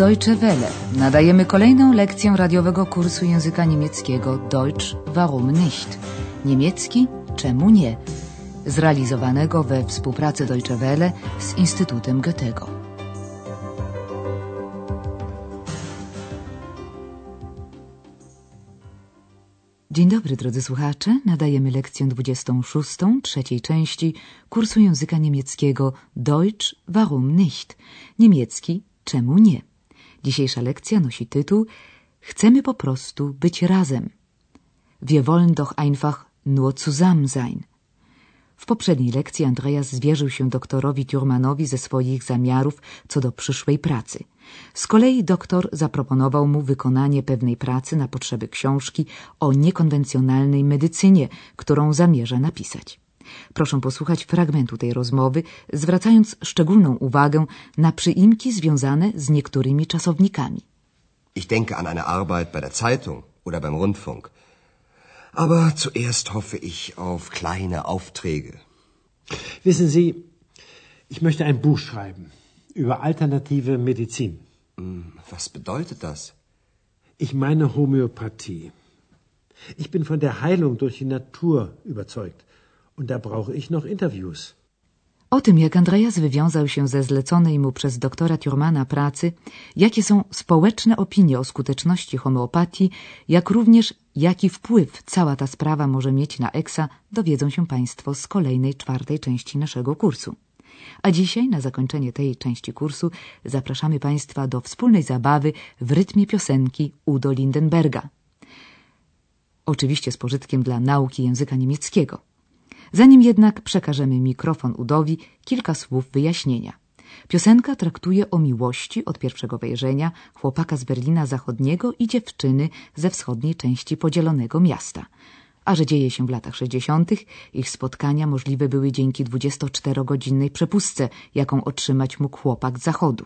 Deutsche Welle. Nadajemy kolejną lekcję radiowego kursu języka niemieckiego Deutsch warum nicht? Niemiecki czemu nie? Zrealizowanego we współpracy Deutsche Welle z Instytutem Goethego. Dzień dobry drodzy słuchacze. Nadajemy lekcję 26 trzeciej części kursu języka niemieckiego Deutsch warum nicht? Niemiecki czemu nie? Dzisiejsza lekcja nosi tytuł Chcemy po prostu być razem. Wir wollen doch einfach nur zusammen sein. W poprzedniej lekcji Andreas zwierzył się doktorowi Thurmanowi ze swoich zamiarów co do przyszłej pracy. Z kolei doktor zaproponował mu wykonanie pewnej pracy na potrzeby książki o niekonwencjonalnej medycynie, którą zamierza napisać. Proszę posłuchać fragmentu tej rozmowy, zwracając szczególną uwagę na przyimki związane z niektórymi czasownikami. Ich denke an eine Arbeit bei der Zeitung oder beim Rundfunk. Aber zuerst hoffe ich auf kleine Aufträge. Wissen Sie, ich möchte ein Buch schreiben über alternative Medizin. Hm, was bedeutet das? Ich meine Homöopathie. Ich bin von der Heilung durch die Natur überzeugt. Und da brauche ich noch Interviews. O tym, jak Andreas wywiązał się ze zleconej mu przez doktora Thurmana pracy, jakie są społeczne opinie o skuteczności homeopatii, jak również jaki wpływ cała ta sprawa może mieć na EXA, dowiedzą się Państwo z kolejnej czwartej części naszego kursu. A dzisiaj, na zakończenie tej części kursu, zapraszamy Państwa do wspólnej zabawy w rytmie piosenki Udo Lindenberga. Oczywiście z pożytkiem dla nauki języka niemieckiego. Zanim jednak przekażemy mikrofon Udowi, kilka słów wyjaśnienia. Piosenka traktuje o miłości od pierwszego wejrzenia chłopaka z Berlina Zachodniego i dziewczyny ze wschodniej części podzielonego miasta. A że dzieje się w latach 60., ich spotkania możliwe były dzięki 24-godzinnej przepustce, jaką otrzymać mógł chłopak z Zachodu.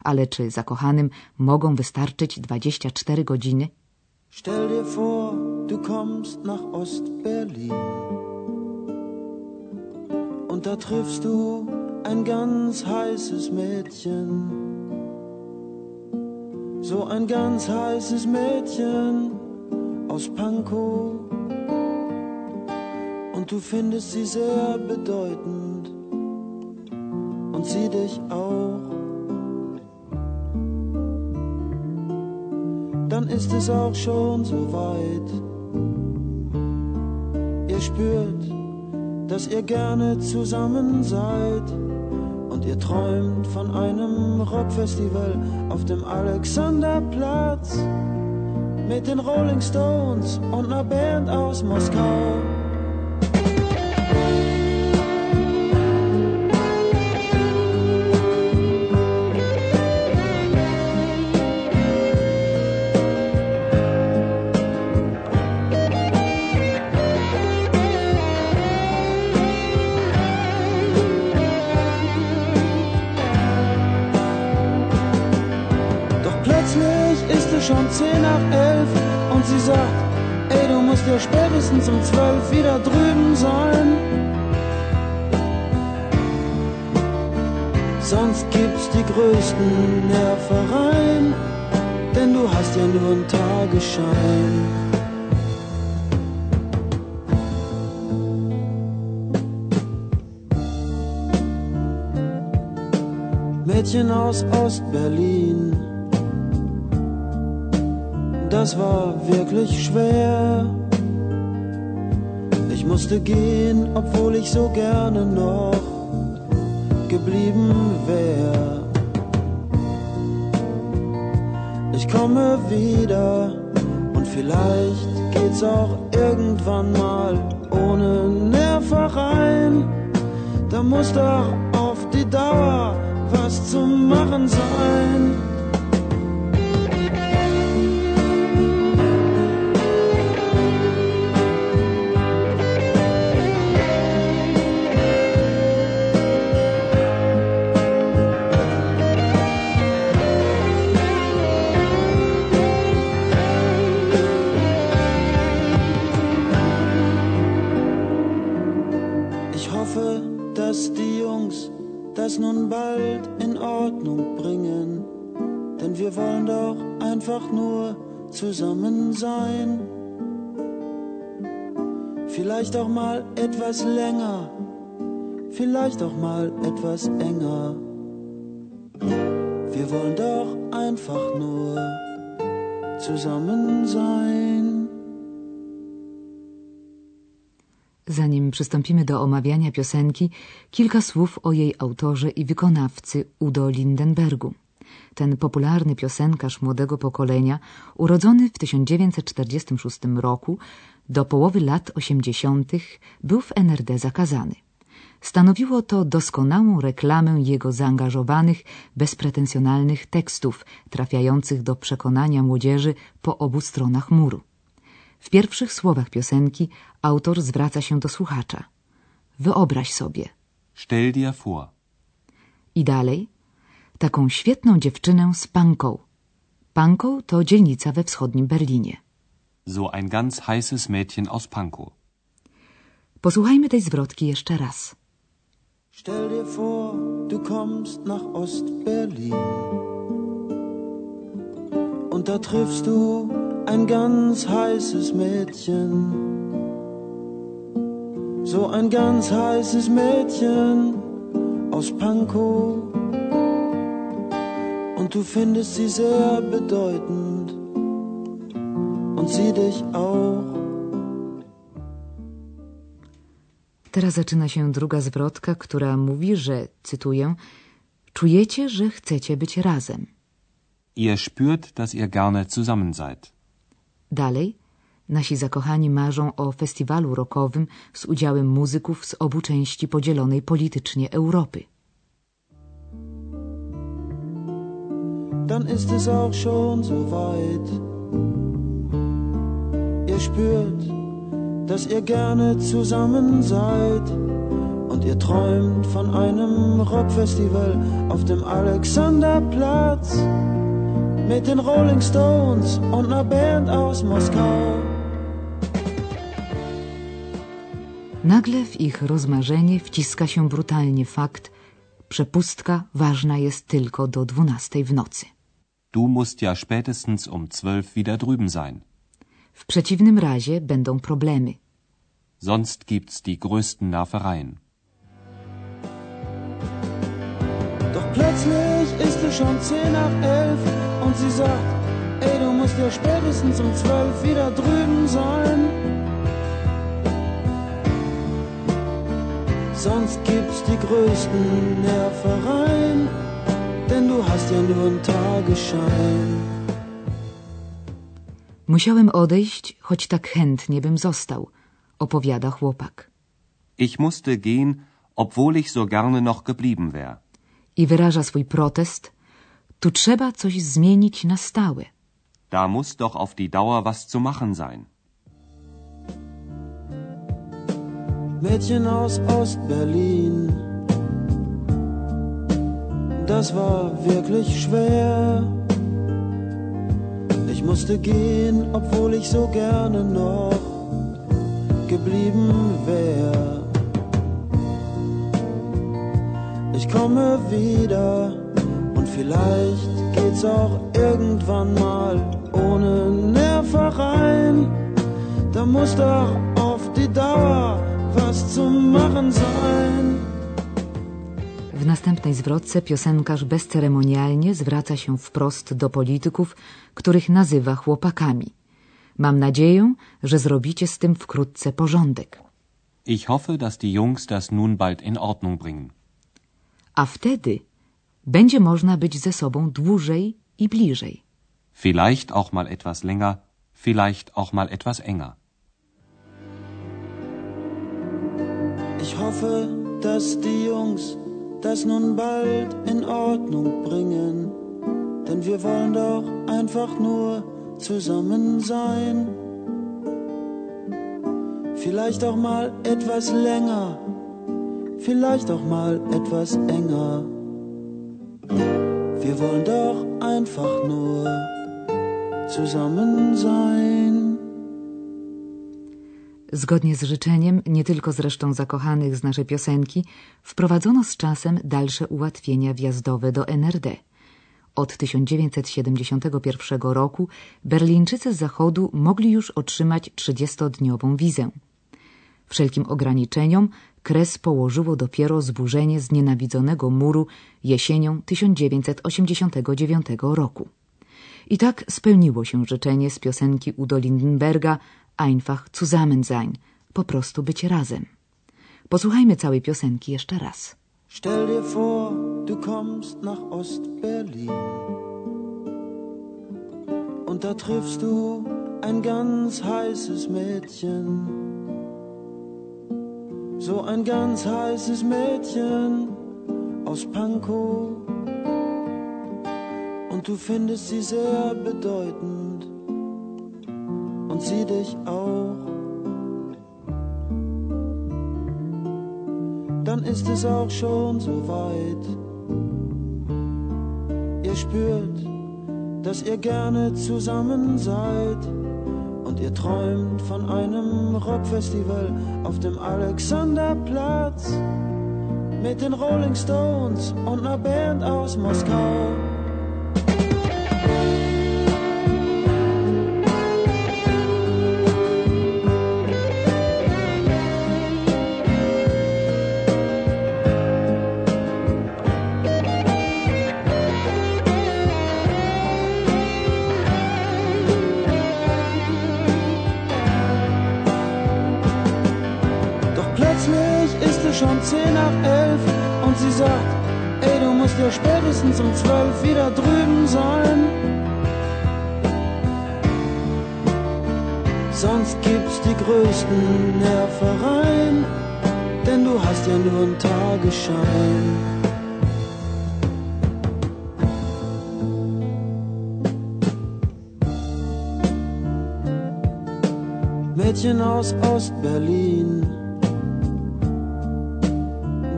Ale czy zakochanym mogą wystarczyć 24 godziny? Stell dir vor, du kommst nach Ost-Berlin. Da triffst du ein ganz heißes Mädchen. So ein ganz heißes Mädchen aus Pankow. Und du findest sie sehr bedeutend. Und sie dich auch. Dann ist es auch schon so weit. Ihr spürt, dass ihr gerne zusammen seid und ihr träumt von einem Rockfestival auf dem Alexanderplatz mit den Rolling Stones und einer Band aus Moskau. Schon zehn nach elf und sie sagt, ey, du musst ja spätestens um zwölf wieder drüben sein. Sonst gibt's die größten Nervereien, denn du hast ja nur einen Tagesschein. Mädchen aus Ostberlin das war wirklich schwer. Ich musste gehen, obwohl ich so gerne noch geblieben wär. Ich komme wieder und vielleicht geht's auch irgendwann mal ohne Nervereien. Da muss doch auf die Dauer was zu machen sein. Bald in Ordnung bringen, denn wir wollen doch einfach nur zusammen sein. Vielleicht auch mal etwas länger, vielleicht auch mal etwas enger. Wir wollen doch einfach nur zusammen sein. Zanim przystąpimy do omawiania piosenki, kilka słów o jej autorze i wykonawcy Udo Lindenbergu. Ten popularny piosenkarz młodego pokolenia, urodzony w 1946 roku, do połowy lat 80. był w NRD zakazany. Stanowiło to doskonałą reklamę jego zaangażowanych, bezpretensjonalnych tekstów, trafiających do przekonania młodzieży po obu stronach muru. W pierwszych słowach piosenki autor zwraca się do słuchacza. Wyobraź sobie. Stell dir vor. I dalej. Taką świetną dziewczynę z Pankow. Pankow to dzielnica we wschodnim Berlinie. So ein ganz heißes Mädchen aus Pankow. Posłuchajmy tej zwrotki jeszcze raz. Stell dir vor, du kommst nach Ostberlin und da triffst du ein ganz heißes Mädchen. So ein ganz heißes Mädchen aus Pankow. Und du findest sie sehr bedeutend und sie dich auch. Teraz zaczyna się druga zwrotka, która mówi, że, cytuję, czujecie, że chcecie być razem. Ihr spürt, dass ihr gerne zusammen seid. Dalej, nasi zakochani marzą o festiwalu rockowym z udziałem muzyków z obu części podzielonej politycznie Europy. Dann ist es auch schon so weit. Ihr spürt, dass ihr gerne zusammen seid und ihr träumt von einem Rockfestival auf dem Alexanderplatz mit den Rolling Stones und einer Band aus Moskau. Nagle w ich rozmarzenie wciska się brutalnie fakt, przepustka ważna jest tylko do dwunastej w nocy. Du musst ja spätestens um zwölf wieder drüben sein. W przeciwnym razie będą problemy. Sonst gibt's die größten Nervereien. Doch plötzlich ist es schon zehn nach elf und sie sagt, ey, du musst ja spätestens um zwölf wieder drüben sein. Sonst gibt's die größten Nervereien, denn du hast ja nur einen Tagesschein. Musiałem odejść, choć tak chętnie bym został, opowiada chłopak. Ich musste gehen, obwohl ich so gerne noch geblieben wär. I wyraża swój protest. Tu trzeba coś zmienić na stałe. Da muss doch auf die Dauer was zu machen sein. Mädchen aus Ostberlin. Das war wirklich schwer. Ich musste gehen, obwohl ich so gerne noch geblieben wär. Ich komme wieder und vielleicht geht's auch irgendwann mal ohne Nervereien. Da muss doch auf die Dauer was zu machen sein. W następnej zwrotce piosenkarz bezceremonialnie zwraca się wprost do polityków, których nazywa chłopakami. Mam nadzieję, że zrobicie z tym wkrótce porządek. Ich hoffe, dass die Jungs das nun bald in Ordnung bringen. A wtedy będzie można być ze sobą dłużej i bliżej. Vielleicht auch mal etwas länger, vielleicht auch mal etwas enger. Ich hoffe, dass die Jungs das nun bald in Ordnung bringen, denn wir wollen doch einfach nur zusammen sein. Vielleicht auch mal etwas länger, vielleicht auch mal etwas enger. Wir wollen doch einfach nur zusammen sein. Zgodnie z życzeniem, nie tylko zresztą zakochanych z naszej piosenki, wprowadzono z czasem dalsze ułatwienia wjazdowe do NRD. Od 1971 roku Berlińczycy z Zachodu mogli już otrzymać 30-dniową wizę. Wszelkim ograniczeniom kres położyło dopiero zburzenie znienawidzonego muru jesienią 1989 roku. I tak spełniło się życzenie z piosenki Udo Lindenberga Einfach zusammen sein, po prostu być razem. Posłuchajmy całej piosenki jeszcze raz. Stell dir vor, du kommst nach Ostberlin und da triffst du ein ganz heißes Mädchen. So ein ganz heißes Mädchen aus Pankow und du findest sie sehr bedeutend und sie dich auch. Dann ist es auch schon so weit. Ihr spürt, dass ihr gerne zusammen seid und ihr träumt von einem Rockfestival auf dem Alexanderplatz mit den Rolling Stones und einer Band aus Moskau. Zehn nach elf und sie sagt, ey, du musst ja spätestens um zwölf wieder drüben sein. Sonst gibt's die größten Nervereien, denn du hast ja nur einen Tagesschein. Mädchen aus Ostberlin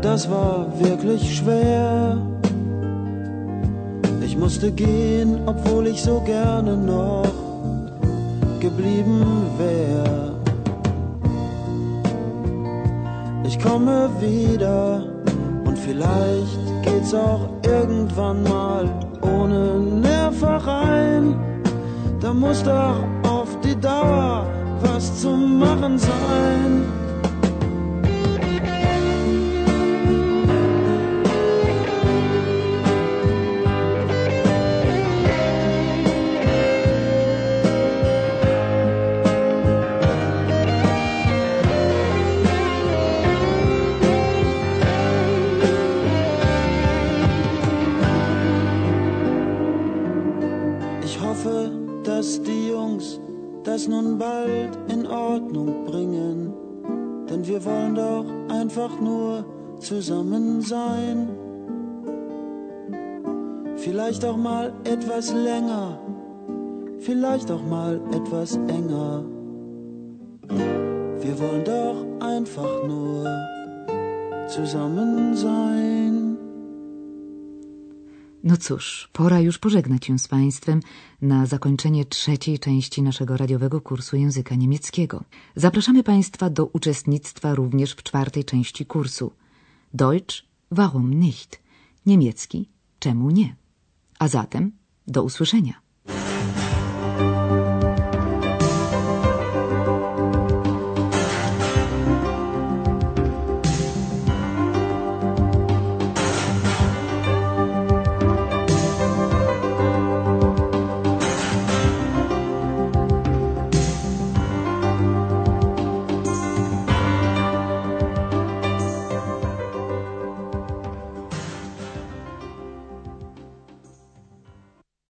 das war wirklich schwer. Ich musste gehen, obwohl ich so gerne noch geblieben wär. Ich komme wieder und vielleicht geht's auch irgendwann mal ohne Nervereien. Da muss doch auf die Dauer was zu machen sein. Zusammen sein. Vielleicht auch mal etwas länger, vielleicht auch mal etwas enger. Wir wollen doch einfach nur zusammen sein. No cóż, pora już pożegnać się z Państwem na zakończenie trzeciej części naszego radiowego kursu języka niemieckiego. Zapraszamy Państwa do uczestnictwa również w czwartej części kursu. Deutsch, warum nicht? Niemiecki, czemu nie? A zatem do usłyszenia.